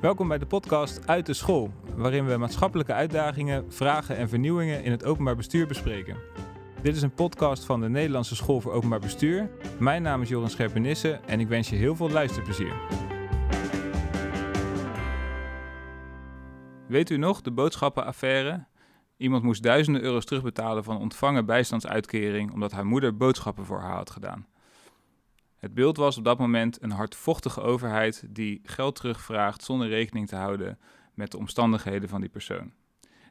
Welkom bij de podcast Uit de School, waarin we maatschappelijke uitdagingen, vragen en vernieuwingen in het openbaar bestuur bespreken. Dit is een podcast van de Nederlandse School voor Openbaar Bestuur. Mijn naam is Joran Scherpenisse en ik wens je heel veel luisterplezier. Weet u nog de boodschappenaffaire? Iemand moest duizenden euro's terugbetalen van ontvangen bijstandsuitkering omdat haar moeder boodschappen voor haar had gedaan. Het beeld was op dat moment een hardvochtige overheid die geld terugvraagt zonder rekening te houden met de omstandigheden van die persoon.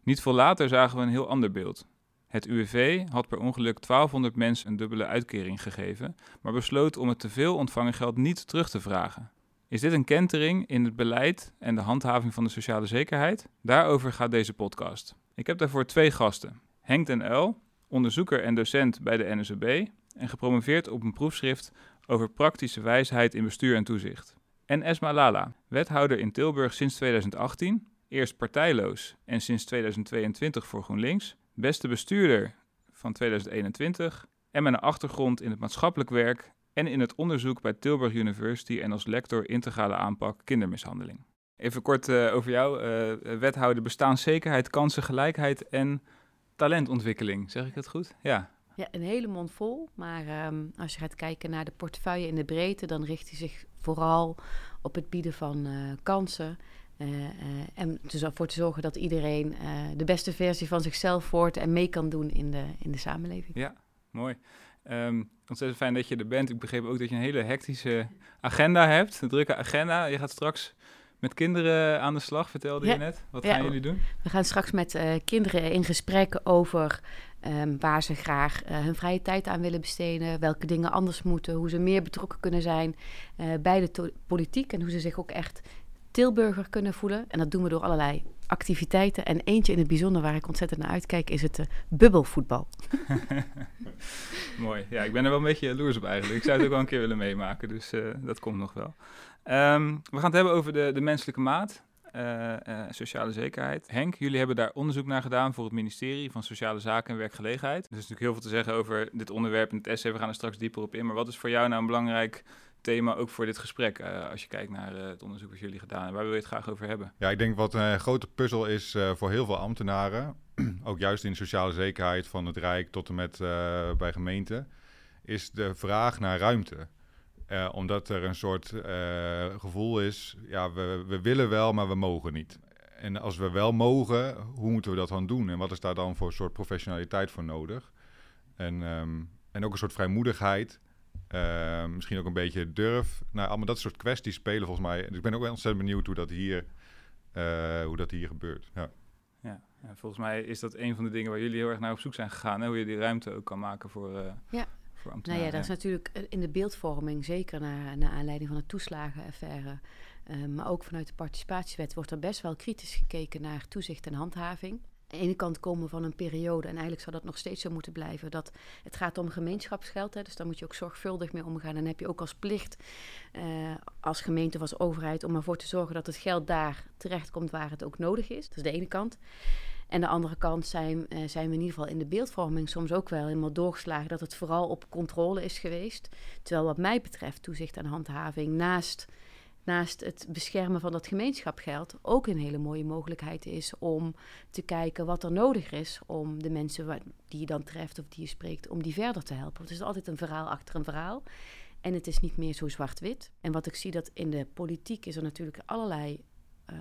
Niet veel later zagen we een heel ander beeld. Het UWV had per ongeluk 1200 mensen een dubbele uitkering gegeven, maar besloot om het teveel ontvangen geld niet terug te vragen. Is dit een kentering in het beleid en de handhaving van de sociale zekerheid? Daarover gaat deze podcast. Ik heb daarvoor twee gasten. Henk den Uil, onderzoeker en docent bij de NSOB en gepromoveerd op een proefschrift over praktische wijsheid in bestuur en toezicht. En Esma Lala, wethouder in Tilburg sinds 2018, eerst partijloos en sinds 2022 voor GroenLinks, beste bestuurder van 2021 en met een achtergrond in het maatschappelijk werk en in het onderzoek bij Tilburg University en als lector integrale aanpak kindermishandeling. Even kort uh, over jou, uh, wethouder bestaanszekerheid, kansengelijkheid en talentontwikkeling. Zeg ik het goed? Ja. Ja, een hele mond vol. Maar um, als je gaat kijken naar de portefeuille in de breedte, dan richt hij zich vooral op het bieden van uh, kansen. Uh, uh, en ervoor te zorgen dat iedereen de beste versie van zichzelf wordt en mee kan doen in de, in de samenleving. Ja, mooi. Um, ontzettend fijn dat je er bent. Ik begreep ook dat je een hele hectische agenda hebt, een drukke agenda. Je gaat straks met kinderen aan de slag, vertelde ja. je net. Wat gaan jullie doen? We gaan straks met uh, kinderen in gesprek over um, waar ze graag uh, hun vrije tijd aan willen besteden, welke dingen anders moeten, hoe ze meer betrokken kunnen zijn uh, bij de politiek en hoe ze zich ook echt Tilburger kunnen voelen. En dat doen we door allerlei activiteiten. En eentje in het bijzonder waar ik ontzettend naar uitkijk is het uh, bubbelvoetbal. Mooi. Ja, ik ben er wel een beetje jaloers op eigenlijk. Ik zou het ook wel een keer willen meemaken, dus dat komt nog wel. Um, we gaan het hebben over de, de menselijke maat. Uh, uh, sociale zekerheid. Henk, jullie hebben daar onderzoek naar gedaan voor het ministerie van Sociale Zaken en Werkgelegenheid. Er is natuurlijk heel veel te zeggen over dit onderwerp in het essay. We gaan er straks dieper op in. Maar wat is voor jou nou een belangrijk thema ook voor dit gesprek, uh, als je kijkt naar het onderzoek wat jullie gedaan hebben. Waar wil je het graag over hebben? Ja, ik denk wat een grote puzzel is voor heel veel ambtenaren, ook juist in de sociale zekerheid van het Rijk tot en met bij gemeenten, is de vraag naar ruimte. Omdat er een soort gevoel is, ja, we, we willen wel, maar we mogen niet. En als we wel mogen, hoe moeten we dat dan doen? En wat is daar dan voor een soort professionaliteit voor nodig? En, um, en ook een soort vrijmoedigheid uh, misschien ook een beetje durf. Nou, allemaal dat soort kwesties spelen volgens mij. Dus ik ben ook wel ontzettend benieuwd hoe dat hier, uh, hoe dat hier gebeurt. Ja. Ja, ja, volgens mij is dat een van de dingen waar jullie heel erg naar op zoek zijn gegaan. Hè? Hoe je die ruimte ook kan maken voor, uh, ja. Voor ambtenaren. Nou ja, dat is natuurlijk in de beeldvorming, zeker naar, naar aanleiding van de toeslagenaffaire... Uh, maar ook vanuit de participatiewet wordt er best wel kritisch gekeken naar toezicht en handhaving aan de ene kant komen van een periode, en eigenlijk zou dat nog steeds zo moeten blijven, dat het gaat om gemeenschapsgeld. Hè, dus daar moet je ook zorgvuldig mee omgaan. En dan heb je ook als plicht uh, als gemeente of als overheid om ervoor te zorgen dat het geld daar terechtkomt waar het ook nodig is. Dat is de ene kant. En de andere kant zijn, uh, zijn we in ieder geval in de beeldvorming soms ook wel helemaal doorgeslagen dat het vooral op controle is geweest. Terwijl wat mij betreft toezicht en handhaving naast naast het beschermen van dat gemeenschapgeld ook een hele mooie mogelijkheid is om te kijken wat er nodig is om de mensen die je dan treft of die je spreekt, om die verder te helpen. Want het is altijd een verhaal achter een verhaal. En het is niet meer zo zwart-wit. En wat ik zie dat in de politiek is er natuurlijk allerlei uh,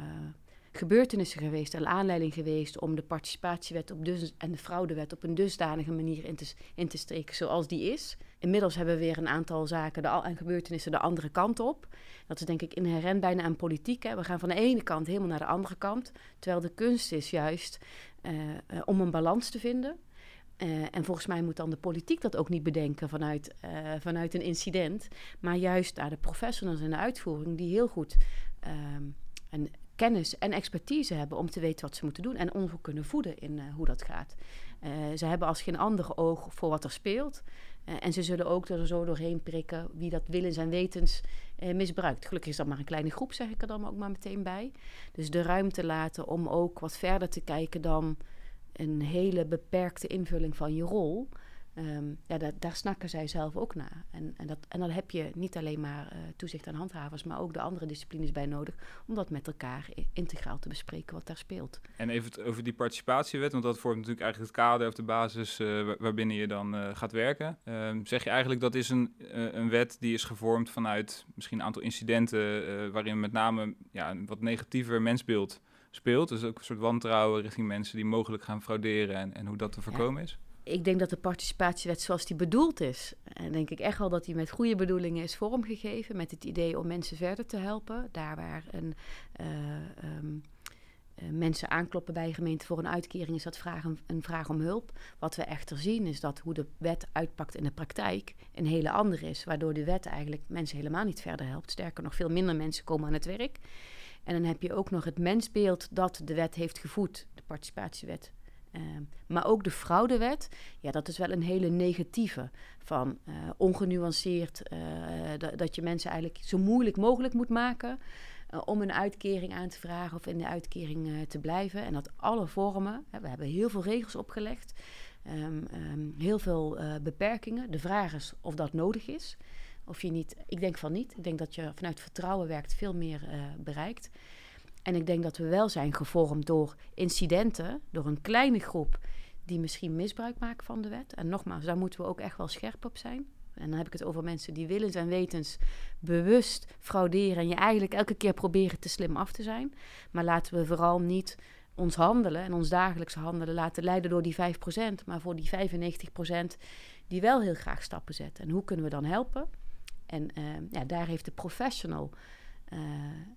gebeurtenissen geweest en aanleiding geweest om de participatiewet op dus, en de fraudewet op een dusdanige manier in te, in te steken zoals die is. Inmiddels hebben we weer een aantal zaken de, en gebeurtenissen de andere kant op. Dat is denk ik inherent bijna aan politiek. Hè. We gaan van de ene kant helemaal naar de andere kant. Terwijl de kunst is juist uh, uh, om een balans te vinden. Uh, en volgens mij moet dan de politiek dat ook niet bedenken vanuit, vanuit een incident. Maar juist naar de professionals in de uitvoering die heel goed ehm, en kennis en expertise hebben om te weten wat ze moeten doen en onderzoek kunnen voeden in uh, hoe dat gaat. Uh, ze hebben als geen ander oog voor wat er speelt. Uh, en ze zullen ook er zo doorheen prikken wie dat willens en wetens misbruikt. Gelukkig is dat maar een kleine groep, zeg ik er dan ook maar meteen bij. Dus de ruimte laten om ook wat verder te kijken dan een hele beperkte invulling van je rol. Ehm, ja, daar, daar snakken zij zelf ook naar. En, en, dat, en dan heb je niet alleen maar uh, toezicht aan handhavers, maar ook de andere disciplines bij nodig. Om dat met elkaar integraal te bespreken wat daar speelt. En even over die participatiewet, want dat vormt natuurlijk eigenlijk het kader of de basis uh, waarbinnen je dan uh, gaat werken. Ehm, zeg je eigenlijk dat is een, een wet die is gevormd vanuit misschien een aantal incidenten waarin met name ja, een wat negatiever mensbeeld speelt. Dus ook een soort wantrouwen richting mensen die mogelijk gaan frauderen en, en hoe dat te voorkomen is? Ik denk dat de participatiewet zoals die bedoeld is, en denk ik echt wel dat die met goede bedoelingen is vormgegeven, met het idee om mensen verder te helpen. Daar waar een, uh, um, uh, mensen aankloppen bij een gemeente voor een uitkering, is dat vraag een, een, vraag om hulp. Wat we echter zien is dat hoe de wet uitpakt in de praktijk een hele andere is, waardoor de wet eigenlijk mensen helemaal niet verder helpt. Sterker nog, veel minder mensen komen aan het werk. En dan heb je ook nog het mensbeeld dat de wet heeft gevoed, de participatiewet. Uh, maar ook de fraudewet, ja, dat is wel een hele negatieve. Van uh, ongenuanceerd, uh, dat je mensen eigenlijk zo moeilijk mogelijk moet maken uh, om een uitkering aan te vragen of in de uitkering te blijven. En dat alle vormen, hè, we hebben heel veel regels opgelegd, um, um, heel veel beperkingen. De vraag is of dat nodig is. Of je niet, ik denk van niet. Ik denk dat je vanuit vertrouwen werkt veel meer bereikt. En ik denk dat we wel zijn gevormd door incidenten, door een kleine groep die misschien misbruik maken van de wet. En nogmaals, daar moeten we ook echt wel scherp op zijn. En dan heb ik het over mensen die willens en wetens bewust frauderen en je eigenlijk elke keer proberen te slim af te zijn. Maar laten we vooral niet ons handelen en ons dagelijkse handelen laten leiden door die 5%, maar voor die 95% die wel heel graag stappen zetten. En hoe kunnen we dan helpen? En uh, ja, daar heeft de professional uh,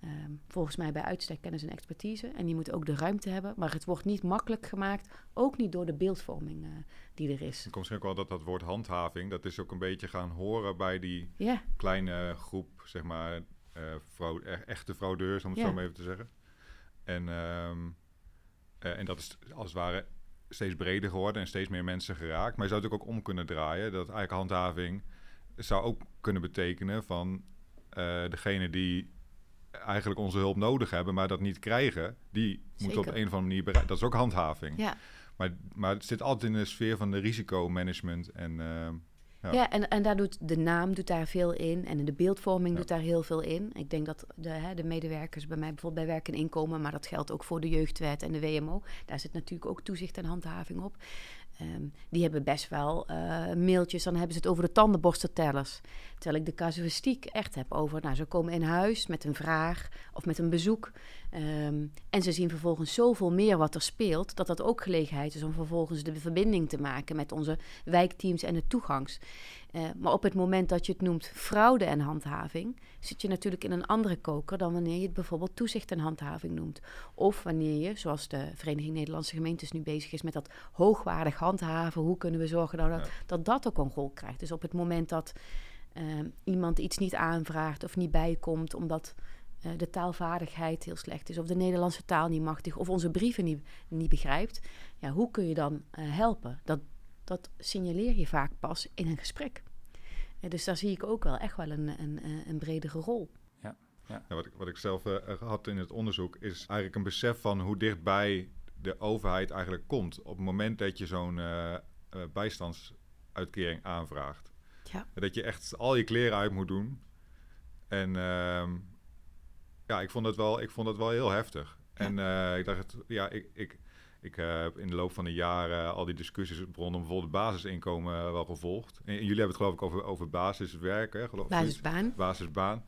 uh, volgens mij bij uitstek kennis en expertise. En die moet ook de ruimte hebben. Maar het wordt niet makkelijk gemaakt, ook niet door de beeldvorming eh, die er is. Ik kom misschien ook wel dat dat woord handhaving, dat is ook een beetje gaan horen bij die yeah. kleine groep, zeg maar, fraude, e-, echte fraudeurs, om het yeah. zo maar even te zeggen. En, um, en dat is als het ware steeds breder geworden en steeds meer mensen geraakt. Maar je zou het ook om kunnen draaien, dat eigenlijk handhaving zou ook kunnen betekenen van uh, degene die eigenlijk onze hulp nodig hebben, maar dat niet krijgen, die moeten op een of andere manier. Dat is ook handhaving. Ja. Maar, maar het zit altijd in de sfeer van de risicomanagement en... Uh, ja, ja en, en daar doet de naam doet daar veel in en de beeldvorming ja. doet daar heel veel in. Ik denk dat de, hè, de medewerkers bij mij bijvoorbeeld bij werk en inkomen, maar dat geldt ook voor de jeugdwet en de WMO. Daar zit natuurlijk ook toezicht en handhaving op. Um, die hebben best wel uh, mailtjes, dan hebben ze het over de tandenborsteltellers. Terwijl ik de casuïstiek echt heb over, nou, ze komen in huis met een vraag of met een bezoek. Um, en ze zien vervolgens zoveel meer wat er speelt, dat dat ook gelegenheid is om vervolgens de verbinding te maken met onze wijkteams en de toegangs. Uh, maar op het moment dat je het noemt fraude en handhaving, zit je natuurlijk in een andere koker dan wanneer je het bijvoorbeeld toezicht en handhaving noemt. Of wanneer je, zoals de Vereniging Nederlandse Gemeentes nu bezig is met dat hoogwaardig handhaven, hoe kunnen we zorgen nou dat, dat dat ook een rol krijgt. Dus op het moment dat uh, iemand iets niet aanvraagt of niet bijkomt omdat uh, de taalvaardigheid heel slecht is, of de Nederlandse taal niet machtig, of onze brieven niet, niet begrijpt, ja, hoe kun je dan uh, helpen? Dat, dat signaleer je vaak pas in een gesprek. Uh, dus daar zie ik ook wel echt wel een, een, een bredere rol. Ja. Ja. ja wat, ik, wat ik zelf had in het onderzoek is eigenlijk een besef van hoe dichtbij de overheid eigenlijk komt op het moment dat je zo'n bijstandsuitkering aanvraagt. Ja. Dat je echt al je kleren uit moet doen. En ehm, ja, ik vond het wel, ik vond het wel heel heftig. Ja. En uh, ik dacht, ja, ik, ik, ik heb in de loop van de jaren al die discussies rondom bijvoorbeeld basisinkomen wel gevolgd. En, jullie hebben het geloof ik over, over basiswerken. Geloof Basisbaan. Basisbaan.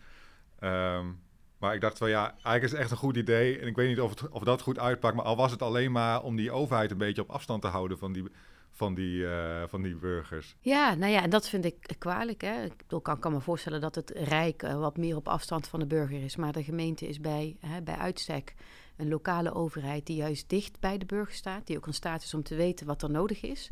Um, maar ik dacht wel, ja, eigenlijk is het echt een goed idee. En ik weet niet of, het, of dat goed uitpakt. Maar al was het alleen maar om die overheid een beetje op afstand te houden van die, van die, uh, van die burgers. Ja, nou ja, en dat vind ik kwalijk. Hè. Ik bedoel, kan, kan me voorstellen dat het Rijk uh, wat meer op afstand van de burger is. Maar de gemeente is bij, hè, bij uitstek een lokale overheid die juist dicht bij de burger staat. Die ook in staat is om te weten wat er nodig is.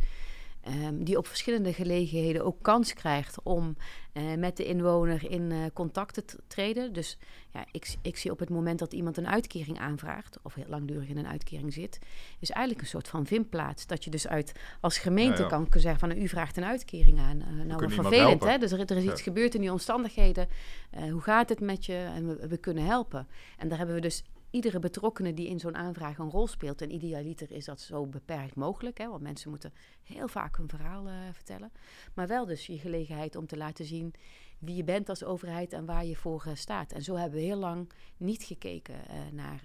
Um, die op verschillende gelegenheden ook kans krijgt om uh, met de inwoner in uh, contact te treden. Dus ja, ik, ik, zie op het moment dat iemand een uitkering aanvraagt, of heel langdurig in een uitkering zit, is eigenlijk een soort van vindplaats. Dat je dus uit als gemeente ja, ja. kan zeggen van u vraagt een uitkering aan. Uh, nou, wat vervelend, hè? Dus er, er is iets gebeurd in die omstandigheden. hoe gaat het met je? En we, we kunnen helpen. En daar hebben we dus iedere betrokkenen die in zo'n aanvraag een rol speelt. En idealiter is dat zo beperkt mogelijk, hè, want mensen moeten heel vaak hun verhaal uh, vertellen. Maar wel dus je gelegenheid om te laten zien wie je bent als overheid en waar je voor uh, staat. En zo hebben we heel lang niet gekeken uh, naar,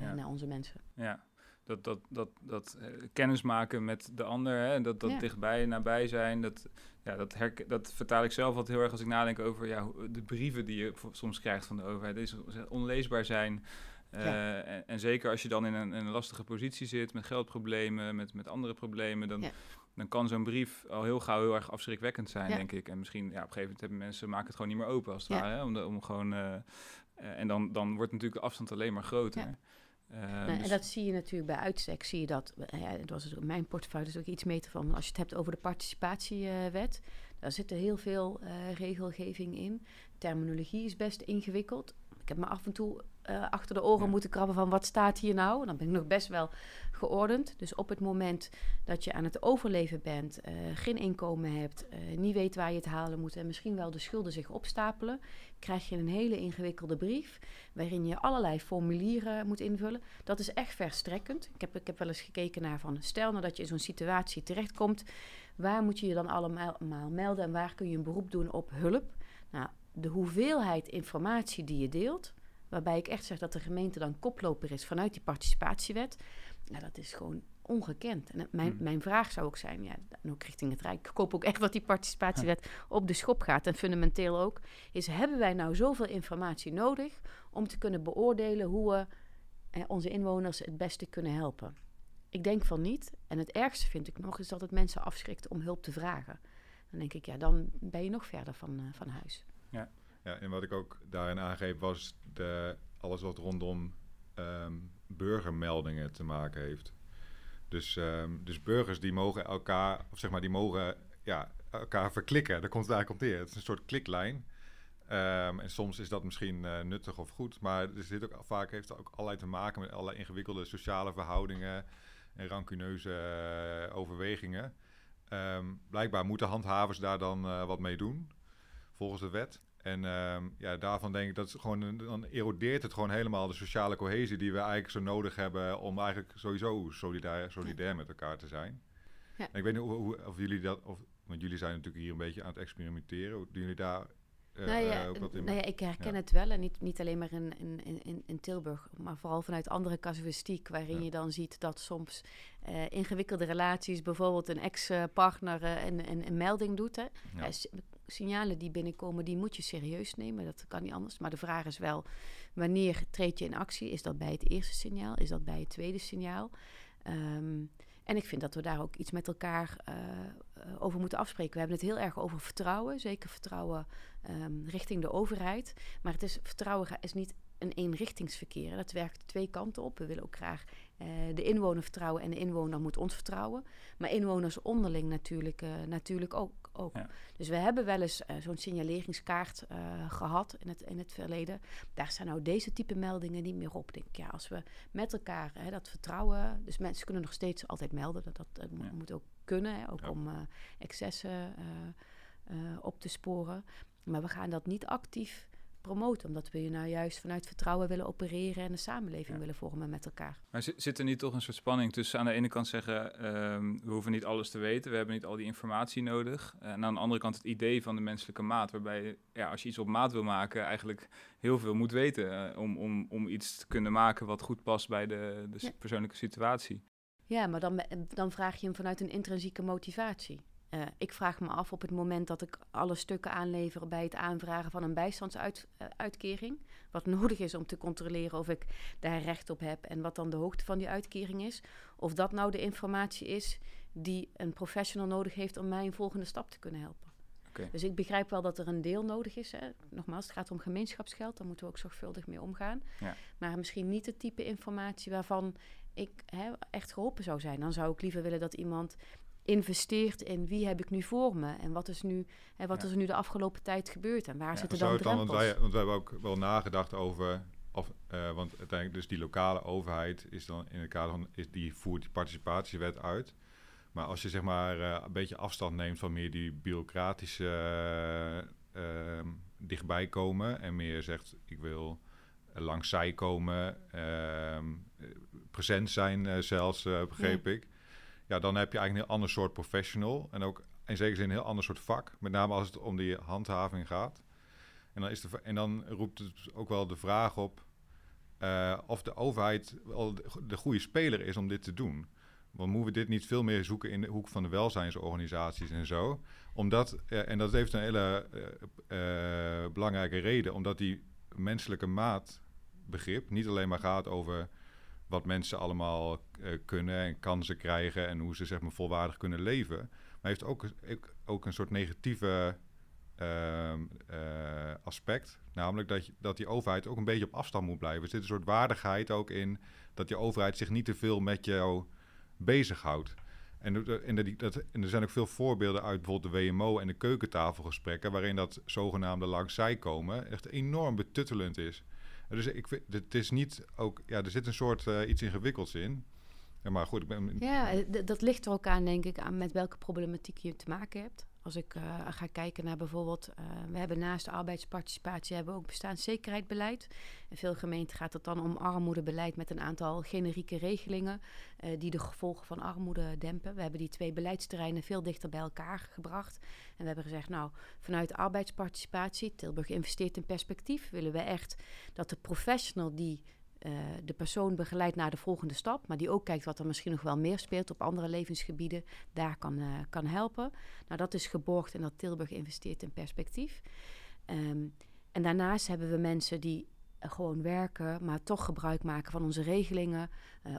ja. naar onze mensen. Ja, dat, dat, dat, dat kennis maken met de ander, hè, dat, dat ja. dichtbij, nabij zijn, dat, ja, dat, dat vertaal ik zelf altijd heel erg als ik nadenk over ja, de brieven die je soms krijgt van de overheid. Deze onleesbaar zijn. Uh, en, en, zeker als je dan in een, in een, lastige positie zit met geldproblemen, met, met andere problemen, dan, ja. dan kan zo'n brief al heel gauw heel erg afschrikwekkend zijn, ja. denk ik. En misschien, ja, op een gegeven moment hebben mensen maken het gewoon niet meer open als het ware. Hè? Om, de, om gewoon, uh, uh, en dan, dan wordt natuurlijk de afstand alleen maar groter. Nou, dus en dat zie je natuurlijk bij uitstek. Zie je dat, ja, het was het, mijn portefeuille is ook iets meter van. Als je het hebt over de participatiewet, daar zit er heel veel regelgeving in. Terminologie is best ingewikkeld. Ik heb me af en toe uh, achter de oren ja. moeten krabben van wat staat hier nou. Dan ben ik nog best wel geordend. Dus op het moment dat je aan het overleven bent, uh, geen inkomen hebt, uh, niet weet waar je het halen moet en misschien wel de schulden zich opstapelen, krijg je een hele ingewikkelde brief waarin je allerlei formulieren moet invullen. Dat is echt verstrekkend. Ik heb, ik heb wel eens gekeken naar van stel nou dat je in zo'n situatie terechtkomt, waar moet je je dan allemaal melden en waar kun je een beroep doen op hulp? Nou, de hoeveelheid informatie die je deelt, waarbij ik echt zeg dat de gemeente dan koploper is vanuit die participatiewet, nou, dat is gewoon ongekend. En mijn, hmm. mijn vraag zou ook zijn, ja, ook richting het Rijk, ik hoop ook echt dat die participatiewet op de schop gaat. En fundamenteel ook, is hebben wij nou zoveel informatie nodig om te kunnen beoordelen hoe we eh, onze inwoners het beste kunnen helpen? Ik denk van niet. En het ergste vind ik nog, is dat het mensen afschrikt om hulp te vragen. Dan denk ik, ja, dan ben je nog verder van, uh, van huis. Ja. Ja, en wat ik ook daarin aangeef was de, alles wat rondom um, burgermeldingen te maken heeft. Dus, um, dus burgers die mogen elkaar, of zeg maar, die mogen ja, elkaar verklikken. Daar komt het eigenlijk op. Het is een soort kliklijn. Um, en soms is dat misschien uh, nuttig of goed, maar er zit ook, vaak heeft het ook allerlei te maken met allerlei ingewikkelde sociale verhoudingen en rancuneuze uh, overwegingen. Blijkbaar moeten handhavers daar dan uh, wat mee doen volgens de wet. En um, ja, daarvan denk ik dat gewoon, dan erodeert het gewoon helemaal de sociale cohesie die we eigenlijk zo nodig hebben om eigenlijk sowieso solidair, solidair met elkaar te zijn. Ja. ik weet niet hoe, hoe, of jullie dat, of, want jullie zijn natuurlijk hier een beetje aan het experimenteren. Doen jullie daar uh, nou ja, ook wat in? Nou ja, ik herken ja. het wel. En niet, niet alleen maar in, in, in, in Tilburg, maar vooral vanuit andere casuïstiek. Waarin ja. je dan ziet dat soms uh, ingewikkelde relaties, bijvoorbeeld een ex-partner uh, een, een, een, melding doet. Hè. Signalen die binnenkomen, die moet je serieus nemen. Dat kan niet anders. Maar de vraag is wel, wanneer treed je in actie? Is dat bij het eerste signaal? Is dat bij het tweede signaal? Um, en ik vind dat we daar ook iets met elkaar uh, over moeten afspreken. We hebben het heel erg over vertrouwen. Zeker vertrouwen um, richting de overheid. Maar het is, vertrouwen is niet een eenrichtingsverkeer. Dat werkt twee kanten op. We willen ook graag uh, de inwoner vertrouwen en de inwoner moet ons vertrouwen. Maar inwoners onderling natuurlijk, uh, natuurlijk ook. Ook. Ja. Dus we hebben wel eens uh, zo'n signaleringskaart gehad in het, in het verleden. Daar staan nou deze type meldingen niet meer op. Denk ik, ja, als we met elkaar hè, dat vertrouwen. Dus mensen kunnen nog steeds altijd melden. Dat, dat, dat ja. moet ook kunnen. Hè, ook ja. om excessen op te sporen. Maar we gaan dat niet actief promoten. Omdat we nou juist vanuit vertrouwen willen opereren en een samenleving ja. willen vormen met elkaar. Maar zit er niet toch een soort spanning tussen aan de ene kant zeggen, um, we hoeven niet alles te weten, we hebben niet al die informatie nodig. En aan de andere kant het idee van de menselijke maat, waarbij ja, als je iets op maat wil maken, eigenlijk heel veel moet weten uh, om, om, om iets te kunnen maken wat goed past bij de, de ja. persoonlijke situatie. Ja, maar dan, dan vraag je hem vanuit een intrinsieke motivatie. Uh, ik vraag me af op het moment dat ik alle stukken aanlever bij het aanvragen van een bijstandsuitkering. Uh, wat nodig is om te controleren of ik daar recht op heb en wat dan de hoogte van die uitkering is. Of dat nou de informatie is die een professional nodig heeft om mij een volgende stap te kunnen helpen. Okay. Dus ik begrijp wel dat er een deel nodig is. Hè. Nogmaals, het gaat om gemeenschapsgeld, daar moeten we ook zorgvuldig mee omgaan. Ja. Maar misschien niet het type informatie waarvan ik hè, echt geholpen zou zijn. Dan zou ik liever willen dat iemand investeert in wie heb ik nu voor me en wat is, nu, en wat ja. is er nu de afgelopen tijd gebeurd en waar ja, zitten dan drempels? Dan, want, wij, want we hebben ook wel nagedacht over, of, uh, want uiteindelijk dus die lokale overheid is dan in het kader van, is, die voert die participatiewet uit. Maar als je zeg maar uh, een beetje afstand neemt van meer die bureaucratische uh, dichtbij komen en meer zegt ik wil langs zij komen, ehm, present zijn zelfs, begreep ik. Ja, dan heb je eigenlijk een heel ander soort professional. En ook in zekere zin een heel ander soort vak. Met name als het om die handhaving gaat. En dan, is de, en dan roept het ook wel de vraag op of de overheid wel de goede speler is om dit te doen. Want moeten we dit niet veel meer zoeken in de hoek van de welzijnsorganisaties en zo? Omdat, uh, en dat heeft een hele uh, belangrijke reden, omdat die menselijke maatbegrip niet alleen maar gaat over wat mensen allemaal kunnen en kansen krijgen en hoe ze zeg maar volwaardig kunnen leven, maar heeft ook, ook een soort negatieve ehm, aspect, namelijk dat, je, dat die overheid ook een beetje op afstand moet blijven. Er zit een soort waardigheid ook in dat die overheid zich niet te veel met jou bezighoudt. En, en, dat, en er zijn ook veel voorbeelden uit bijvoorbeeld de WMO en de keukentafelgesprekken, waarin dat zogenaamde langs zij komen echt enorm betuttelend is. Dus ik vind, het is niet ook, ja, er zit een soort uh, iets ingewikkelds in. Ja, maar goed, ik ben... Ja, dat ligt er ook aan, denk ik, aan met welke problematiek je te maken hebt. Als ik uh, ga kijken naar bijvoorbeeld, uh, we hebben naast de arbeidsparticipatie hebben we ook bestaanszekerheidsbeleid. In veel gemeenten gaat het dan om armoedebeleid met een aantal generieke regelingen uh, die de gevolgen van armoede dempen. We hebben die twee beleidsterreinen veel dichter bij elkaar gebracht. En we hebben gezegd, nou, vanuit arbeidsparticipatie, Tilburg investeert in perspectief, willen we echt dat de professional die uh, de persoon begeleidt naar de volgende stap, maar die ook kijkt wat er misschien nog wel meer speelt op andere levensgebieden, daar kan, uh, kan helpen. Nou, dat is geborgd en dat Tilburg investeert in perspectief. Um, en daarnaast hebben we mensen die gewoon werken, maar toch gebruik maken van onze regelingen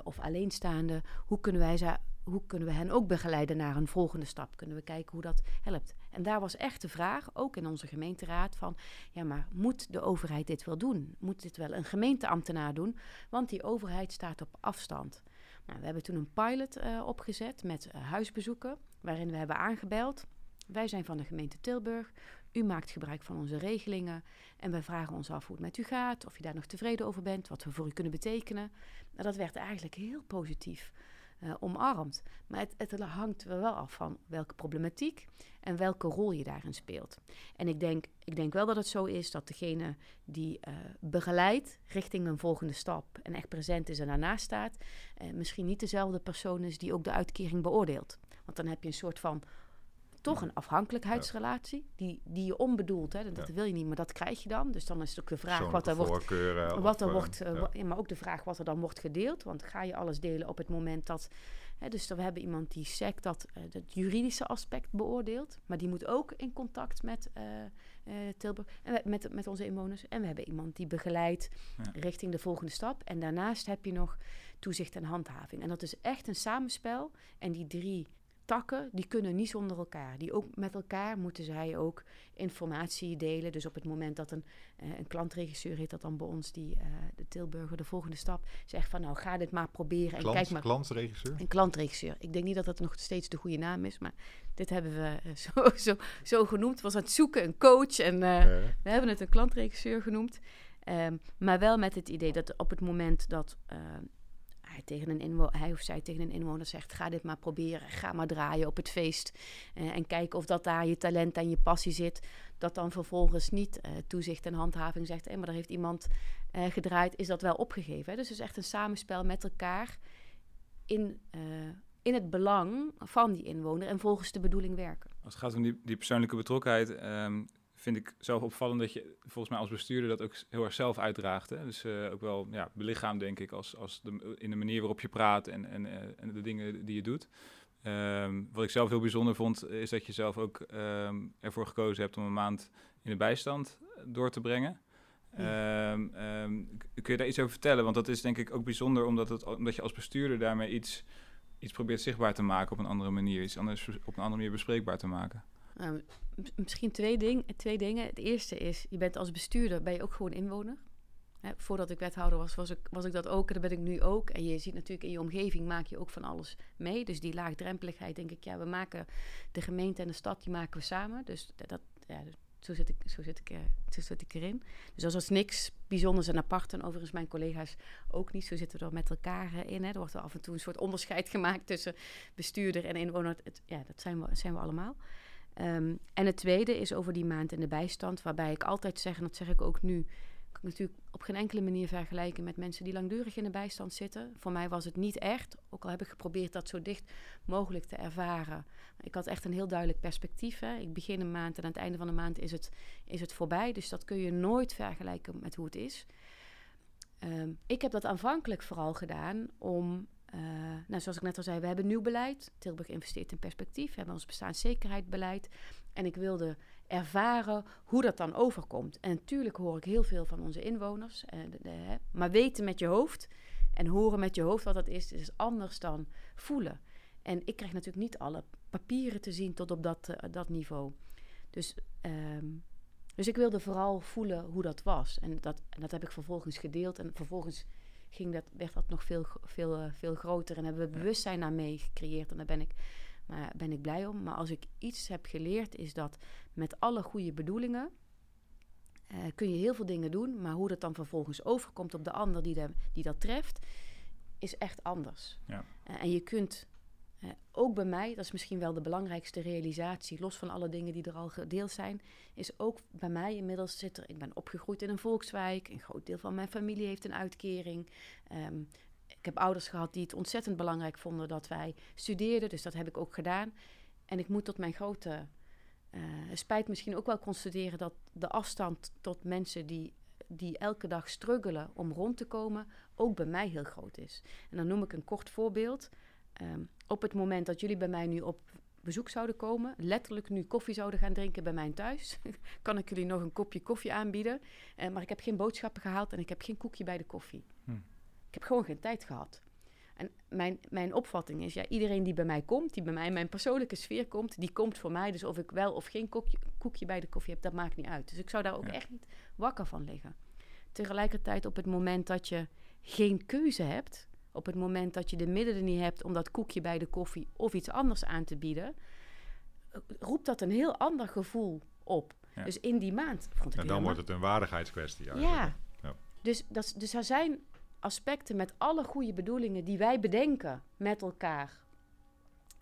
of alleenstaande. Hoe kunnen wij ze hoe kunnen we hen ook begeleiden naar een volgende stap? Kunnen we kijken hoe dat helpt? En daar was echt de vraag, ook in onze gemeenteraad, van ja, maar moet de overheid dit wel doen? Moet dit wel een gemeenteambtenaar doen? Want die overheid staat op afstand. Nou, we hebben toen een pilot uh, opgezet met uh, huisbezoeken, waarin we hebben aangebeld. Wij zijn van de gemeente Tilburg. U maakt gebruik van onze regelingen en wij vragen ons af hoe het met u gaat, of je daar nog tevreden over bent, wat we voor u kunnen betekenen. Nou, dat werd eigenlijk heel positief uh, omarmt. Maar het, hangt wel af van welke problematiek en welke rol je daarin speelt. En ik denk, ik denk wel dat het zo is dat degene die uh, begeleidt richting een volgende stap en echt present is en daarnaast staat, uh, misschien niet dezelfde persoon is die ook de uitkering beoordeelt. Want dan heb je een soort van toch een afhankelijkheidsrelatie, die, die je onbedoeld, hè, dat wil je niet, maar dat krijg je dan. Dus dan is het ook de vraag wat er wordt, wat er wordt uh, maar ook de vraag wat er dan wordt gedeeld. Want ga je alles delen op het moment dat, hè, dus we hebben iemand die SEC dat, uh, het juridische aspect beoordeelt, maar die moet ook in contact met uh, Tilburg en met, met onze inwoners. En we hebben iemand die begeleidt ja. richting de volgende stap. En daarnaast heb je nog toezicht en handhaving. En dat is echt een samenspel. En die drie takken, die kunnen niet zonder elkaar. Die ook met elkaar moeten zij ook informatie delen. Dus op het moment dat een, uh, een klantregisseur heet dat dan bij ons, die uh, de Tilburger de volgende stap zegt van nou ga dit maar proberen. Klant, en kijk maar. Klantregisseur? Een klantregisseur. Ik denk niet dat dat nog steeds de goede naam is, maar dit hebben we uh, zo, zo, zo genoemd. was aan het zoeken, een coach en we hebben het een klantregisseur genoemd. Um, maar wel met het idee dat op het moment dat hij, tegen een inwoner, hij of zij tegen een inwoner zegt: ga dit maar proberen, ga maar draaien op het feest. Uh, en kijk of dat daar je talent en je passie zit. Dat dan vervolgens niet uh, toezicht en handhaving zegt: hey, maar daar heeft iemand uh, gedraaid, is dat wel opgegeven. Hè? Dus het is echt een samenspel met elkaar in, in het belang van die inwoner en volgens de bedoeling werken. Als het gaat om die, die persoonlijke betrokkenheid. Um, vind ik zelf opvallend dat je volgens mij als bestuurder dat ook heel erg zelf uitdraagt. Hè? Dus uh, ook wel ja, belichaam, denk ik, als, als de, in de manier waarop je praat en, en, uh, en de dingen die je doet. Um, wat ik zelf heel bijzonder vond, is dat je zelf ook um, ervoor gekozen hebt om een maand in de bijstand door te brengen. Um, kun je daar iets over vertellen? Want dat is denk ik ook bijzonder, omdat, het, omdat je als bestuurder daarmee iets, iets probeert zichtbaar te maken op een andere manier, iets anders op een andere manier bespreekbaar te maken. Nou, misschien twee, ding, twee dingen. Het eerste is, je bent als bestuurder, ben je ook gewoon inwoner. Hè, voordat ik wethouder was, was ik, was ik dat ook en dat ben ik nu ook. En je ziet natuurlijk in je omgeving maak je ook van alles mee. Dus die laagdrempeligheid, denk ik, ja, we maken de gemeente en de stad, die maken we samen. Dus dat, ja, zo zit, ik, zo, zit ik, zo zit ik erin. Dus als er niks bijzonders en apart. En overigens mijn collega's ook niet. Zo zitten we er met elkaar in. Hè. Er wordt er af en toe een soort onderscheid gemaakt tussen bestuurder en inwoner. Het, ja, dat zijn we, zijn we allemaal. Um, en het tweede is over die maand in de bijstand, waarbij ik altijd zeg, en dat zeg ik ook nu, natuurlijk op geen enkele manier vergelijken met mensen die langdurig in de bijstand zitten. Voor mij was het niet echt, ook al heb ik geprobeerd dat zo dicht mogelijk te ervaren. Ik had echt een heel duidelijk perspectief. Hè. Ik begin een maand en aan het einde van de maand is het, is het voorbij. Dus dat kun je nooit vergelijken met hoe het is. Ehm, ik heb dat aanvankelijk vooral gedaan om uh, nou, zoals ik net al zei, we hebben nieuw beleid. Tilburg investeert in perspectief. We hebben ons bestaanszekerheidsbeleid. En ik wilde ervaren hoe dat dan overkomt. En natuurlijk hoor ik heel veel van onze inwoners. De, de, maar weten met je hoofd en horen met je hoofd wat dat is, is anders dan voelen. En ik krijg natuurlijk niet alle papieren te zien tot op dat, uh, dat niveau. Dus, um, dus ik wilde vooral voelen hoe dat was. En dat, en dat heb ik vervolgens gedeeld. En vervolgens ging dat, werd dat nog veel, veel, uh, veel groter. En hebben we bewustzijn naar mee gecreëerd. En daar ben ik, maar ben ik blij om. Maar als ik iets heb geleerd, is dat met alle goede bedoelingen. Uh, kun je heel veel dingen doen, maar hoe dat dan vervolgens overkomt op de ander die, de, die dat treft, is echt anders. Ja. Uh, en je kunt ook bij mij, dat is misschien wel de belangrijkste realisatie, los van alle dingen die er al gedeeld zijn, is ook bij mij inmiddels zit er, ik ben opgegroeid in een volkswijk, een groot deel van mijn familie heeft een uitkering. Um, ik heb ouders gehad die het ontzettend belangrijk vonden dat wij studeerden, dus dat heb ik ook gedaan. En ik moet tot mijn grote uh, spijt misschien ook wel constateren dat de afstand tot mensen die die elke dag struggelen om rond te komen, ook bij mij heel groot is. En dan noem ik een kort voorbeeld. Um, op het moment dat jullie bij mij nu op bezoek zouden komen, letterlijk nu koffie zouden gaan drinken bij mij thuis, kan ik jullie nog een kopje koffie aanbieden. Uh, maar ik heb geen boodschappen gehaald en ik heb geen koekje bij de koffie. Hm. Ik heb gewoon geen tijd gehad. En mijn, mijn opvatting is, ja, iedereen die bij mij komt, die bij mij in mijn persoonlijke sfeer komt, die komt voor mij. Dus of ik wel of geen koekje, koekje bij de koffie heb, dat maakt niet uit. Dus ik zou daar ook ja. echt niet wakker van liggen. Tegelijkertijd op het moment dat je geen keuze hebt, op het moment dat je de middelen niet hebt om dat koekje bij de koffie of iets anders aan te bieden, roept dat een heel ander gevoel op. Ja. Dus in die maand. Vond ik en dan wordt het een waardigheidskwestie. Ja. ja. Dus, dat, dus er zijn aspecten met alle goede bedoelingen die wij bedenken met elkaar.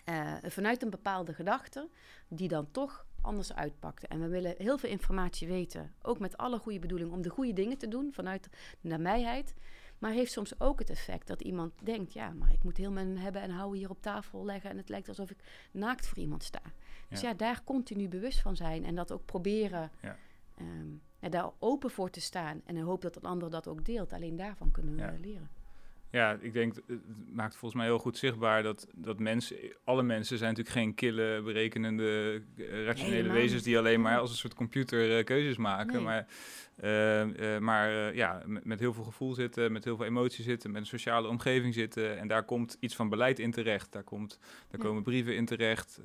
Uh, vanuit een bepaalde gedachte, die dan toch anders uitpakte. En we willen heel veel informatie weten, ook met alle goede bedoelingen, om de goede dingen te doen vanuit de nabijheid. Maar heeft soms ook het effect dat iemand denkt: ja, maar ik moet heel mijn hebben en houden hier op tafel leggen. En het lijkt alsof ik naakt voor iemand sta. Dus ja, ja daar continu bewust van zijn en dat ook proberen. Ja. Um, en daar open voor te staan. En hoop dat een ander dat ook deelt. Alleen daarvan kunnen we leren. Ja, ik denk, het maakt volgens mij heel goed zichtbaar dat, dat mensen, alle mensen zijn natuurlijk geen kille, berekenende, uh, rationele wezens die alleen maar als een soort computer uh, keuzes maken. Nee. Maar, uh, maar ja, met, met, heel veel gevoel zitten, met heel veel emotie zitten, met een sociale omgeving zitten. En daar komt iets van beleid in terecht. Daar, komt, daar ja. komen brieven in terecht,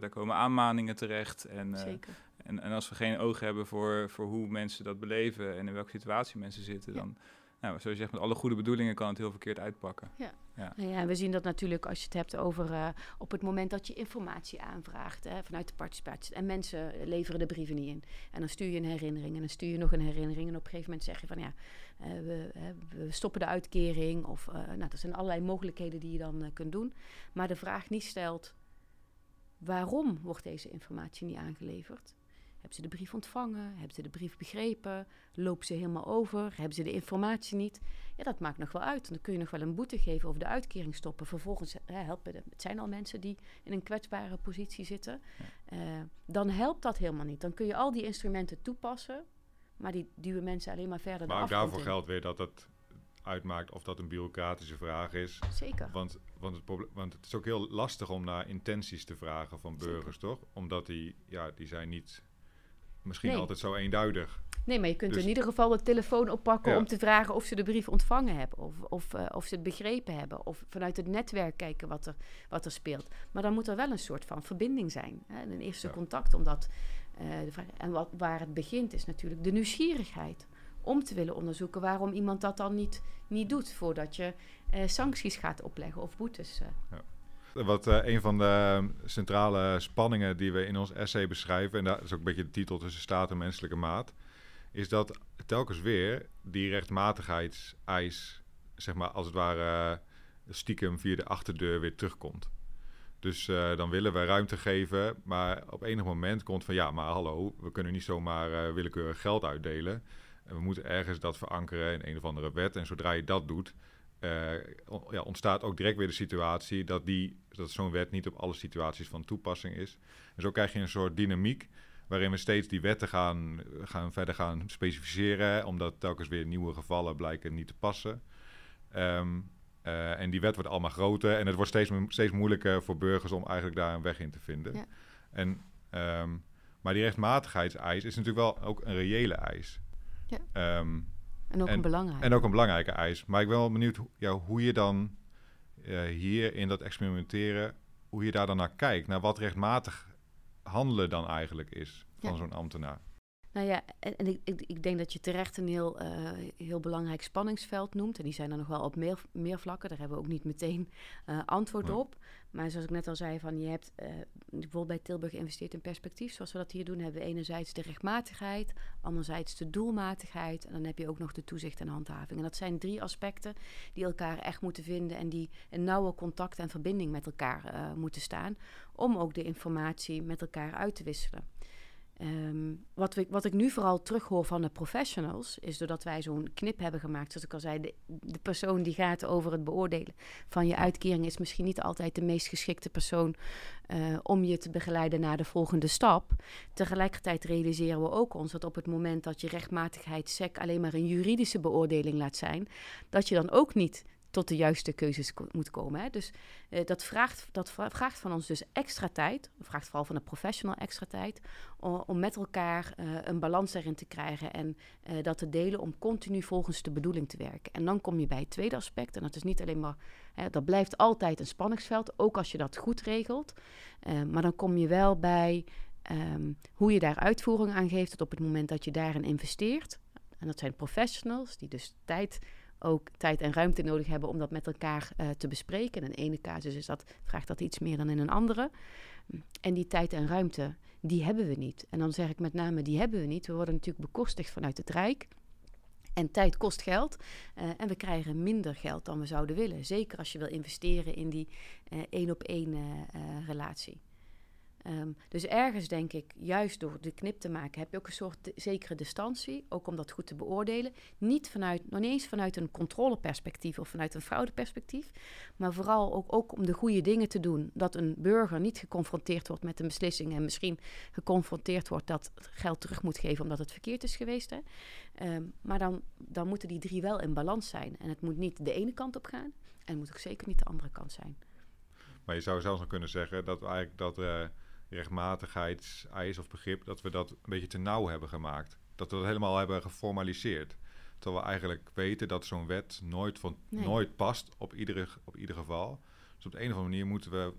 daar komen aanmaningen terecht. En, Zeker. En, en als we geen oog hebben voor, voor hoe mensen dat beleven en in welke situatie mensen zitten, ja. dan nou, zoals je zegt, met alle goede bedoelingen kan het heel verkeerd uitpakken. Ja, ja. Nou ja we zien dat natuurlijk als je het hebt over uh, op het moment dat je informatie aanvraagt hè, vanuit de participatie. En mensen leveren de brieven niet in. En dan stuur je een herinnering en dan stuur je nog een herinnering. En op een gegeven moment zeg je van ja, uh, we, uh, we, stoppen de uitkering. Of nou, er zijn allerlei mogelijkheden die je dan kunt doen. Maar de vraag niet stelt, waarom wordt deze informatie niet aangeleverd? Hebben ze de brief ontvangen? Hebben ze de brief begrepen? Lopen ze helemaal over? Hebben ze de informatie niet? Ja, dat maakt nog wel uit. Dan kun je nog wel een boete geven of de uitkering stoppen. Vervolgens hè, helpen de, het zijn al mensen die in een kwetsbare positie zitten. Ja. Uh, dan helpt dat helemaal niet. Dan kun je al die instrumenten toepassen, maar die duwen mensen alleen maar verder. Maar ook daarvoor in. geldt weer dat het uitmaakt of dat een bureaucratische vraag is. Zeker. Want, want, het, probleem, want het is ook heel lastig om naar intenties te vragen van burgers, Zeker. toch? Omdat die, ja, die zijn niet misschien nee. altijd zo eenduidig. Nee, maar je kunt dus, in ieder geval de telefoon oppakken ja. om te vragen of ze de brief ontvangen hebben. Of, of, uh, of ze het begrepen hebben. Of vanuit het netwerk kijken wat er, wat er speelt. Maar dan moet er wel een soort van verbinding zijn. Hè? Een eerste ja. contact. Omdat, uh, en wat, waar het begint is natuurlijk de nieuwsgierigheid. Om te willen onderzoeken waarom iemand dat dan niet, niet doet. Voordat je uh, sancties gaat opleggen of boetes. Ja. Wat uh, een van de centrale spanningen die we in ons essay beschrijven, en dat is ook een beetje de titel tussen staat en menselijke maat, is dat telkens weer die rechtmatigheidseis, zeg maar als het ware stiekem via de achterdeur weer terugkomt. Dus uh, dan willen we ruimte geven, maar op enig moment komt van ja, maar hallo, we kunnen niet zomaar uh, willekeurig geld uitdelen. En we moeten ergens dat verankeren in een of andere wet. En zodra je dat doet, ja, ontstaat ook direct weer de situatie dat, die, dat zo'n wet niet op alle situaties van toepassing is. En zo krijg je een soort dynamiek waarin we steeds die wetten gaan, gaan verder gaan specificeren, omdat telkens weer nieuwe gevallen blijken niet te passen. Ehm, eh, en die wet wordt allemaal groter en het wordt steeds, steeds moeilijker voor burgers om eigenlijk daar een weg in te vinden. Ja. En, ehm, maar die rechtmatigheidseis is natuurlijk wel ook een reële eis. Ja. Ehm, en ook een belangrijke. En ook een belangrijke eis. Maar ik ben wel benieuwd ja, hoe je dan uh, hier in dat experimenteren, hoe je daar dan naar kijkt, naar wat rechtmatig handelen dan eigenlijk is van zo'n ambtenaar. Nou ja, en, en ik, ik, ik, denk dat je terecht een heel, uh, heel belangrijk spanningsveld noemt. En die zijn er nog wel op meer, meer vlakken. Daar hebben we ook niet meteen uh, antwoord op. Maar zoals ik net al zei, van je hebt uh, bijvoorbeeld bij Tilburg geïnvesteerd in perspectief. Zoals we dat hier doen, hebben we enerzijds de rechtmatigheid, anderzijds de doelmatigheid. En dan heb je ook nog de toezicht en handhaving. En dat zijn drie aspecten die elkaar echt moeten vinden en die in nauwe contact en verbinding met elkaar moeten staan. Om ook de informatie met elkaar uit te wisselen. Um, wat, we, wat ik nu vooral terughoor van de professionals, is doordat wij zo'n knip hebben gemaakt, zoals ik al zei, de, de, persoon die gaat over het beoordelen van je uitkering is misschien niet altijd de meest geschikte persoon uh, om je te begeleiden naar de volgende stap. Tegelijkertijd realiseren we ook ons dat op het moment dat je rechtmatigheid SEC alleen maar een juridische beoordeling laat zijn, dat je dan ook niet tot de juiste keuzes moet komen. Hè. Dus uh, dat, vraagt, dat vraagt van ons dus extra tijd, vraagt vooral van de professional extra tijd, om, met elkaar uh, een balans erin te krijgen en uh, dat te delen om continu volgens de bedoeling te werken. En dan kom je bij het tweede aspect, en dat is niet alleen maar, hè, dat blijft altijd een spanningsveld, ook als je dat goed regelt, maar dan kom je wel bij um, hoe je daar uitvoering aan geeft, dat op het moment dat je daarin investeert, en dat zijn professionals die dus tijd ook tijd en ruimte nodig hebben om dat met elkaar uh, te bespreken. In een ene casus is dat, vraagt dat iets meer dan in een andere. En die tijd en ruimte, die hebben we niet. En dan zeg ik met name, die hebben we niet. We worden natuurlijk bekostigd vanuit het Rijk. En tijd kost geld. Uh, en we krijgen minder geld dan we zouden willen. Zeker als je wil investeren in die uh, één op één uh, relatie. Um, dus ergens denk ik, juist door de knip te maken, heb je ook een soort zekere distantie, ook om dat goed te beoordelen. Niet vanuit, nog eens vanuit een controleperspectief of vanuit een fraudeperspectief, maar vooral ook, ook om de goede dingen te doen. Dat een burger niet geconfronteerd wordt met een beslissing en misschien geconfronteerd wordt dat geld terug moet geven omdat het verkeerd is geweest. Hè. Um, maar dan, dan moeten die drie wel in balans zijn. En het moet niet de ene kant op gaan en het moet ook zeker niet de andere kant zijn. Maar je zou zelfs nog kunnen zeggen dat eigenlijk dat. Uh rechtmatigheidseis of begrip, dat we dat een beetje te nauw hebben gemaakt. Dat we dat helemaal hebben geformaliseerd. Terwijl we eigenlijk weten dat zo'n wet nooit, van, nooit past op, iedere, op ieder geval. Dus op de een of andere manier moeten we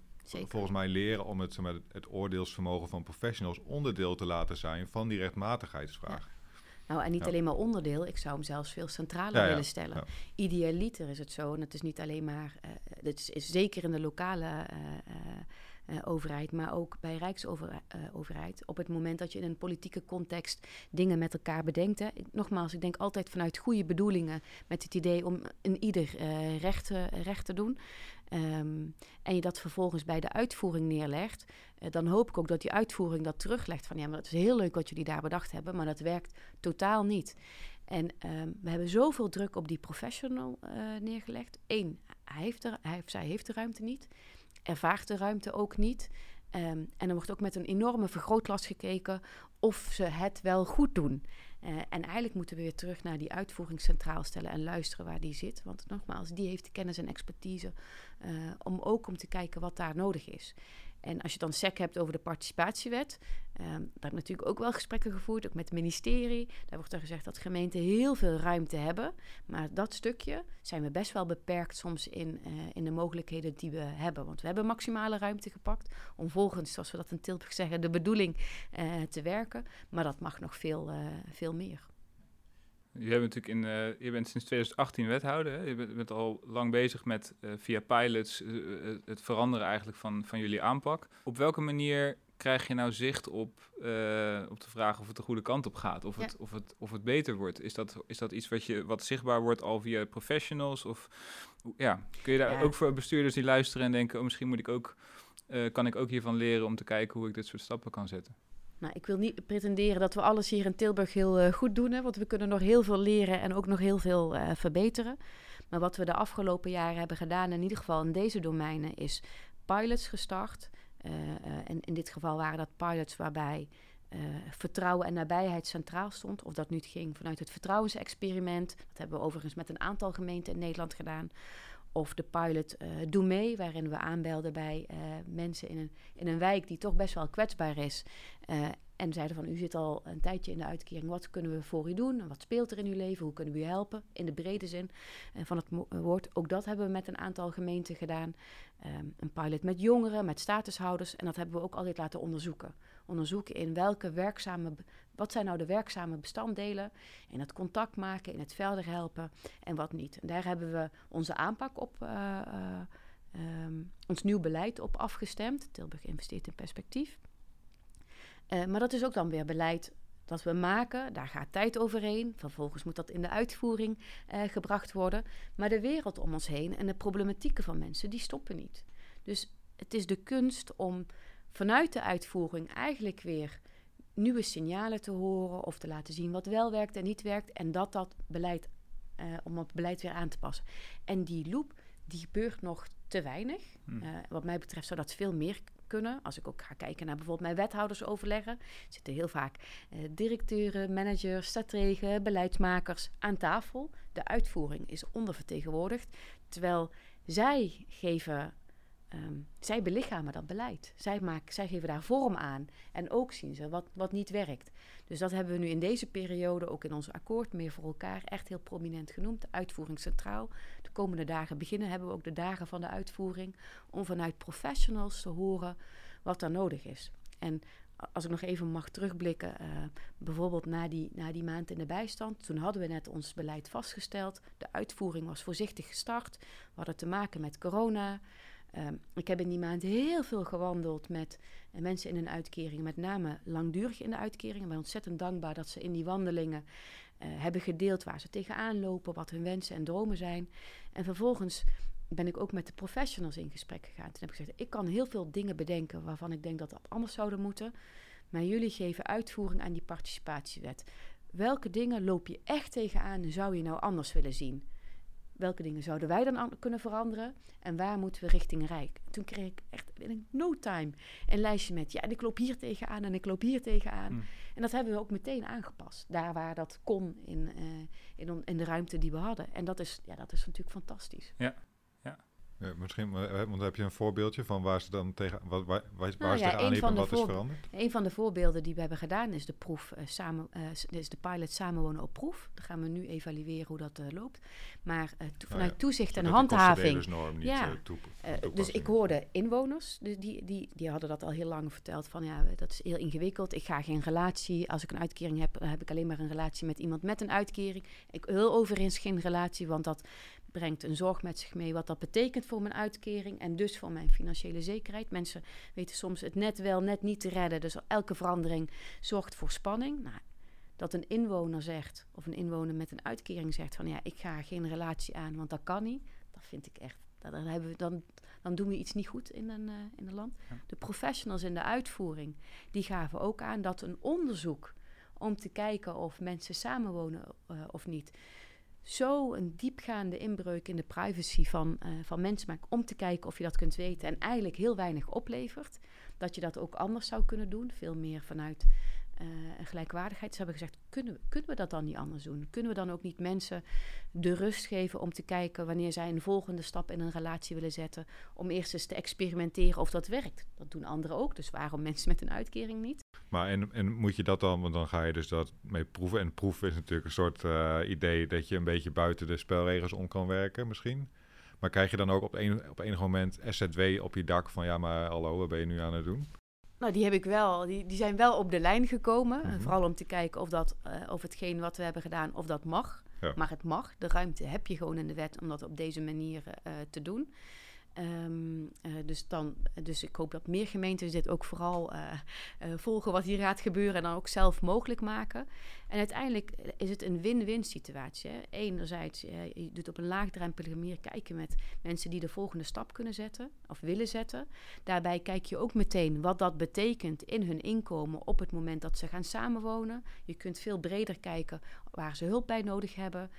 volgens mij leren om het, het, het oordeelsvermogen van professionals onderdeel te laten zijn van die rechtmatigheidsvraag. Nou, en niet alleen maar onderdeel, ik zou hem zelfs veel centraler willen stellen. Idealiter is het zo, en het is niet alleen maar, uh, het is, is, zeker in de lokale uh, uh, overheid, maar ook bij Rijksoverheid. Uh, op het moment dat je in een politieke context dingen met elkaar bedenkt. Hè. Nogmaals, ik denk altijd vanuit goede bedoelingen met het idee om een ieder uh, recht, te doen. Um, en je dat vervolgens bij de uitvoering neerlegt, dan hoop ik ook dat die uitvoering dat teruglegt. Van ja, maar het is heel leuk wat jullie daar bedacht hebben, maar dat werkt totaal niet. En um, we hebben zoveel druk op die professional neergelegd. Eén, hij heeft hij zij heeft de ruimte niet ervaart de ruimte ook niet. Um, en er wordt ook met een enorme vergrootglas gekeken of ze het wel goed doen. Uh, en eigenlijk moeten we weer terug naar die uitvoering centraal stellen en luisteren waar die zit. Want nogmaals, die heeft de kennis en expertise uh, om ook om te kijken wat daar nodig is. En als je dan SEC hebt over de participatiewet, um, daar heb ik natuurlijk ook wel gesprekken gevoerd, ook met het ministerie. Daar wordt er gezegd dat gemeenten heel veel ruimte hebben. Maar dat stukje zijn we best wel beperkt soms in, uh, in de mogelijkheden die we hebben. Want we hebben maximale ruimte gepakt om volgens, zoals we dat in Tilburg zeggen, de bedoeling uh, te werken. Maar dat mag nog veel, uh, veel meer. Je, hebt natuurlijk in, uh, je bent sinds 2018 wethouder. Hè? Je bent, bent, al lang bezig met uh, via pilots uh, het veranderen eigenlijk van, van jullie aanpak. Op welke manier krijg je nou zicht op, op de vraag of het de goede kant op gaat? Of, ja. het, of, het, of het beter wordt? Is dat, is dat iets wat, je, wat zichtbaar wordt al via professionals? Of ja, kun je daar ja. ook voor bestuurders die luisteren en denken... Oh, misschien moet ik ook, kan ik ook hiervan leren om te kijken hoe ik dit soort stappen kan zetten? Nou, ik wil niet pretenderen dat we alles hier in Tilburg heel uh, goed doen, hè, want we kunnen nog heel veel leren en ook nog heel veel uh, verbeteren. Maar wat we de afgelopen jaren hebben gedaan, in ieder geval in deze domeinen, is pilots gestart. En in dit geval waren dat pilots waarbij vertrouwen en nabijheid centraal stond. Of dat nu ging vanuit het vertrouwensexperiment. Dat hebben we overigens met een aantal gemeenten in Nederland gedaan. Of de pilot uh, Doe Mee, waarin we aanbelden bij uh, mensen in een, in een wijk die toch best wel kwetsbaar is. En zeiden van, u zit al een tijdje in de uitkering, wat kunnen we voor u doen? Wat speelt er in uw leven? Hoe kunnen we u helpen? In de brede zin van het woord. Ook dat hebben we met een aantal gemeenten gedaan. Um, een pilot met jongeren, met statushouders. En dat hebben we ook altijd laten onderzoeken. Onderzoeken in welke werkzame wat zijn nou de werkzame bestanddelen in het contact maken, in het verder helpen en wat niet. En daar hebben we onze aanpak op, uh, um, ons nieuw beleid op afgestemd. Tilburg investeert in perspectief. Uh, maar dat is ook dan weer beleid dat we maken. Daar gaat tijd overheen. Vervolgens moet dat in de uitvoering gebracht worden. Maar de wereld om ons heen en de problematieken van mensen, die stoppen niet. Dus het is de kunst om vanuit de uitvoering eigenlijk weer nieuwe signalen te horen of te laten zien wat wel werkt en niet werkt. En dat dat beleid, uh, om het beleid weer aan te passen. En die loop, die gebeurt nog te weinig. Hmm. Uh, wat mij betreft zou dat veel meer kunnen. Als ik ook ga kijken naar bijvoorbeeld mijn wethoudersoverleggen, zitten heel vaak uh, directeuren, managers, strategen, beleidsmakers aan tafel. De uitvoering is ondervertegenwoordigd, terwijl zij geven Um, zij belichamen dat beleid. Zij, maken, zij geven daar vorm aan. En ook zien ze wat, wat niet werkt. Dus dat hebben we nu in deze periode, ook in ons akkoord, meer voor elkaar, echt heel prominent genoemd. De uitvoering centraal. De komende dagen beginnen hebben we ook de dagen van de uitvoering. Om vanuit professionals te horen wat er nodig is. En als ik nog even mag terugblikken, uh, bijvoorbeeld na die, na die maand in de bijstand. Toen hadden we net ons beleid vastgesteld. De uitvoering was voorzichtig gestart. We hadden te maken met corona. Um, ik heb in die maand heel veel gewandeld met uh, mensen in een uitkering, met name langdurig in de uitkering. Ik ben ontzettend dankbaar dat ze in die wandelingen uh, hebben gedeeld waar ze tegenaan lopen, wat hun wensen en dromen zijn. En vervolgens ben ik ook met de professionals in gesprek gegaan. Toen heb ik gezegd, ik kan heel veel dingen bedenken waarvan ik denk dat dat anders zouden moeten. Maar jullie geven uitvoering aan die participatiewet. Welke dingen loop je echt tegenaan en zou je nou anders willen zien? Welke dingen zouden wij dan kunnen veranderen en waar moeten we richting Rijk? Toen kreeg ik echt in no time een lijstje met, ja, en ik loop hier tegenaan en ik loop hier tegenaan. Mm. En dat hebben we ook meteen aangepast, daar waar dat kon in, uh, in, in, de ruimte die we hadden. En dat is, ja, dat is natuurlijk fantastisch. Ja, ja, misschien, want heb je een voorbeeldje van waar ze dan tegen, waar, waar, waar nou, ze ja, tegenaan en wat is veranderd? Een van de voorbeelden die we hebben gedaan is de proef uh, samen, uh, is de pilot samenwonen op proef. Dan gaan we nu evalueren hoe dat uh, loopt. Maar to, vanuit oh ja, toezicht en handhaving. ja, dus ik hoorde inwoners, dus die, die, die hadden dat al heel lang verteld van ja, dat is heel ingewikkeld. Ik ga geen relatie, als ik een uitkering heb, dan heb ik alleen maar een relatie met iemand met een uitkering. Ik wil overigens geen relatie, want dat brengt een zorg met zich mee wat dat betekent voor mijn uitkering en dus voor mijn financiële zekerheid. Mensen weten soms het net wel, net niet te redden. Dus elke verandering zorgt voor spanning. Nou, dat een inwoner zegt, of een inwoner met een uitkering zegt van ja, ik ga geen relatie aan, want dat kan niet. Dat vind ik echt. Dan, hebben we, dan, dan doen we iets niet goed in een, uh, in een land. De professionals in de uitvoering, die gaven ook aan dat een onderzoek om te kijken of mensen samenwonen uh, of niet zo een diepgaande inbreuk in de privacy van, uh, van mensen maakt om te kijken of je dat kunt weten en eigenlijk heel weinig oplevert. Dat je dat ook anders zou kunnen doen, veel meer vanuit uh, gelijkwaardigheid. Ze hebben gezegd, kunnen, kunnen we dat dan niet anders doen? Kunnen we dan ook niet mensen de rust geven om te kijken wanneer zij een volgende stap in een relatie willen zetten, om eerst eens te experimenteren of dat werkt? Dat doen anderen ook, dus waarom mensen met een uitkering niet? Maar en, en moet je dat dan, want dan ga je dus dat mee proeven. En proeven is natuurlijk een soort uh, idee dat je een beetje buiten de spelregels om kan werken misschien. Maar krijg je dan ook op, een, op enig moment SZW op je dak van ja, maar hallo, wat ben je nu aan het doen? Nou, die heb ik wel. Die, die zijn wel op de lijn gekomen. Mm -hmm. Vooral om te kijken of, dat, uh, of hetgeen wat we hebben gedaan, of dat mag. Ja. Maar het mag. De ruimte heb je gewoon in de wet om dat op deze manier uh, te doen. Eh, dus, dan, dus ik hoop dat meer gemeenten dit ook vooral uh, uh, volgen wat hier gaat gebeuren en dan ook zelf mogelijk maken. En uiteindelijk is het een win-win situatie. Hè. Enerzijds, je doet op een laagdrempelige manier kijken met mensen die de volgende stap kunnen zetten of willen zetten. Daarbij kijk je ook meteen wat dat betekent in hun inkomen op het moment dat ze gaan samenwonen. Je kunt veel breder kijken waar ze hulp bij nodig hebben.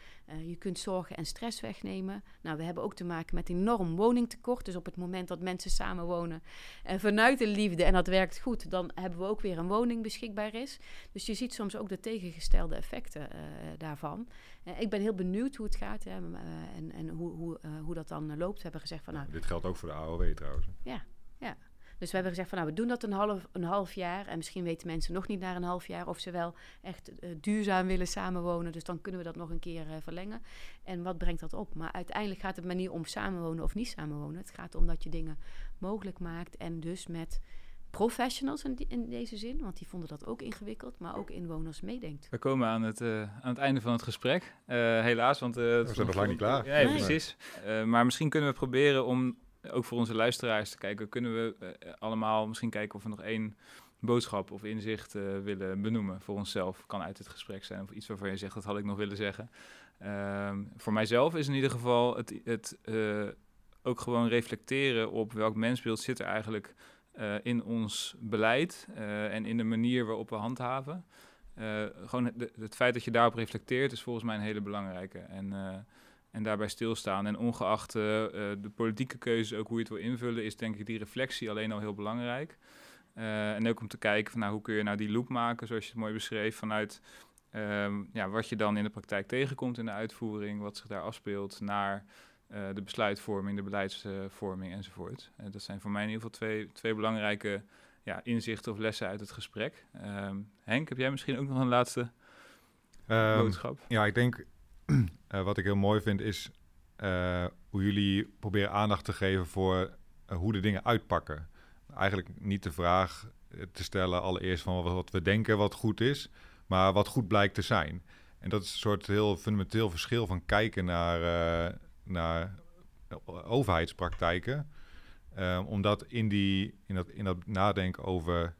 je kunt zorgen en stress wegnemen. Nou, we hebben ook te maken met enorm woningtekort dus op het moment dat mensen samenwonen en vanuit de liefde en dat werkt goed, dan hebben we ook weer een woning beschikbaar is. Dus je ziet soms ook de tegengestelde effecten uh, daarvan. Uh, ik ben heel benieuwd hoe het gaat hè, en, en hoe, hoe, hoe dat dan loopt. We hebben gezegd van nou. Dit geldt ook voor de AOW trouwens. Ja, ja. Dus we hebben gezegd van nou, we doen dat een half, een half jaar. En misschien weten mensen nog niet na een half jaar of ze wel echt uh, duurzaam willen samenwonen. Dus dan kunnen we dat nog een keer uh, verlengen. En wat brengt dat op? Maar uiteindelijk gaat het maar niet om samenwonen of niet samenwonen. Het gaat om dat je dingen mogelijk maakt. En dus met professionals in, die, in, deze zin, want die vonden dat ook ingewikkeld, maar ook inwoners meedenkt. We komen aan het, uh, aan het einde van het gesprek, uh, helaas, want... Uh, we zijn nog lang niet klaar. Ja, nee. precies. maar misschien kunnen we proberen om ook voor onze luisteraars te kijken, kunnen we uh, allemaal misschien kijken of we nog één boodschap of inzicht uh, willen benoemen voor onszelf. Kan uit het gesprek zijn of iets waarvan je zegt, dat had ik nog willen zeggen. Uh, voor mijzelf is in ieder geval het, het uh, ook gewoon reflecteren op welk mensbeeld zit er eigenlijk in ons beleid en in de manier waarop we handhaven. gewoon het, het, feit dat je daarop reflecteert is volgens mij een hele belangrijke. En en daarbij stilstaan. En ongeacht uh, de politieke keuzes, ook hoe je het wil invullen, is denk ik die reflectie alleen al heel belangrijk. Uh, en ook om te kijken van nou, hoe kun je nou die loop maken, zoals je het mooi beschreef, vanuit um, ja, wat je dan in de praktijk tegenkomt in de uitvoering, wat zich daar afspeelt, naar uh, de besluitvorming, de beleidsvorming enzovoort. En dat zijn voor mij in ieder geval twee, twee belangrijke ja, inzichten of lessen uit het gesprek. Um, Henk, heb jij misschien ook nog een laatste um, boodschap? Ja, ik denk uh, wat ik heel mooi vind is uh, hoe jullie proberen aandacht te geven voor uh, hoe de dingen uitpakken. Eigenlijk niet de vraag te stellen allereerst van wat we denken wat goed is, maar wat goed blijkt te zijn. En dat is een soort heel fundamenteel verschil van kijken naar, naar overheidspraktijken. omdat in, die, in, dat, in dat nadenken over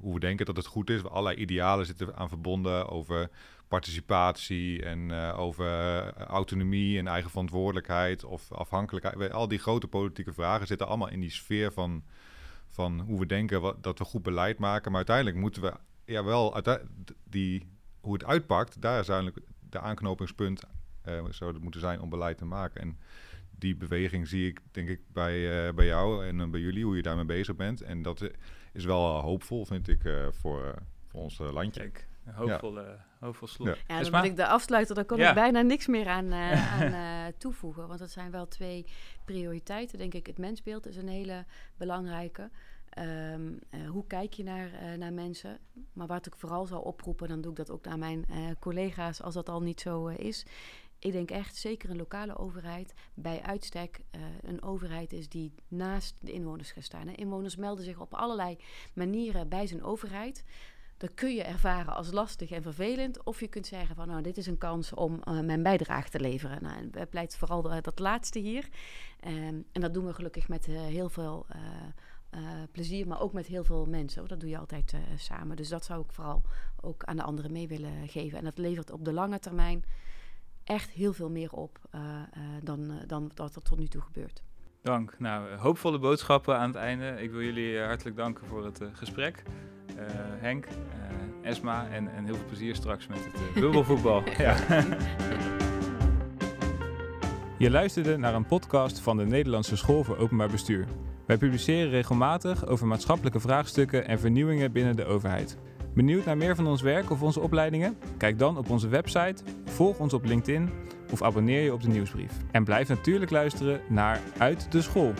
hoe we denken dat het goed is, allerlei idealen zitten aan verbonden over participatie en uh, over uh, autonomie en eigen verantwoordelijkheid of afhankelijkheid. Al die grote politieke vragen zitten allemaal in die sfeer van, van hoe we denken wat, dat we goed beleid maken. Maar uiteindelijk moeten we ja, wel die, hoe het uitpakt, daar is eigenlijk de aanknopingspunt uh, zou het moeten zijn om beleid te maken. En die beweging zie ik denk ik bij, bij jou en bij jullie, hoe je daarmee bezig bent. En dat is wel hoopvol, vind ik, voor, voor ons landje. Hoopvol, uh, hoopvol slot. Ja, ja dan moet ik de afsluiter, daar kon ja. ik bijna niks meer aan, uh, aan uh, toevoegen. Want dat zijn wel twee prioriteiten, denk ik. Het mensbeeld is een hele belangrijke. Um, hoe kijk je naar, naar mensen? Maar wat ik vooral zou oproepen, dan doe ik dat ook naar mijn collega's, als dat al niet zo is. Ik denk echt, zeker een lokale overheid, bij uitstek een overheid is die naast de inwoners gaat staan. Inwoners melden zich op allerlei manieren bij zijn overheid dat kun je ervaren als lastig en vervelend. Of je kunt zeggen van nou, dit is een kans om uh, mijn bijdrage te leveren. Nou, we pleiten vooral de, dat laatste hier. Um, en dat doen we gelukkig met uh, heel veel plezier, maar ook met heel veel mensen. Dat doe je altijd samen. Dus dat zou ik vooral ook aan de anderen mee willen geven. En dat levert op de lange termijn echt heel veel meer op dan, dan wat er tot nu toe gebeurt. Dank. Nou, hoopvolle boodschappen aan het einde. Ik wil jullie hartelijk danken voor het gesprek. Uh, Henk, uh, Esma en, en heel veel plezier straks met het uh, bubbelvoetbal. ja. Je luisterde naar een podcast van de Nederlandse School voor Openbaar Bestuur. Wij publiceren regelmatig over maatschappelijke vraagstukken en vernieuwingen binnen de overheid. Benieuwd naar meer van ons werk of onze opleidingen? Kijk dan op onze website, volg ons op LinkedIn of abonneer je op de nieuwsbrief. En blijf natuurlijk luisteren naar Uit de School.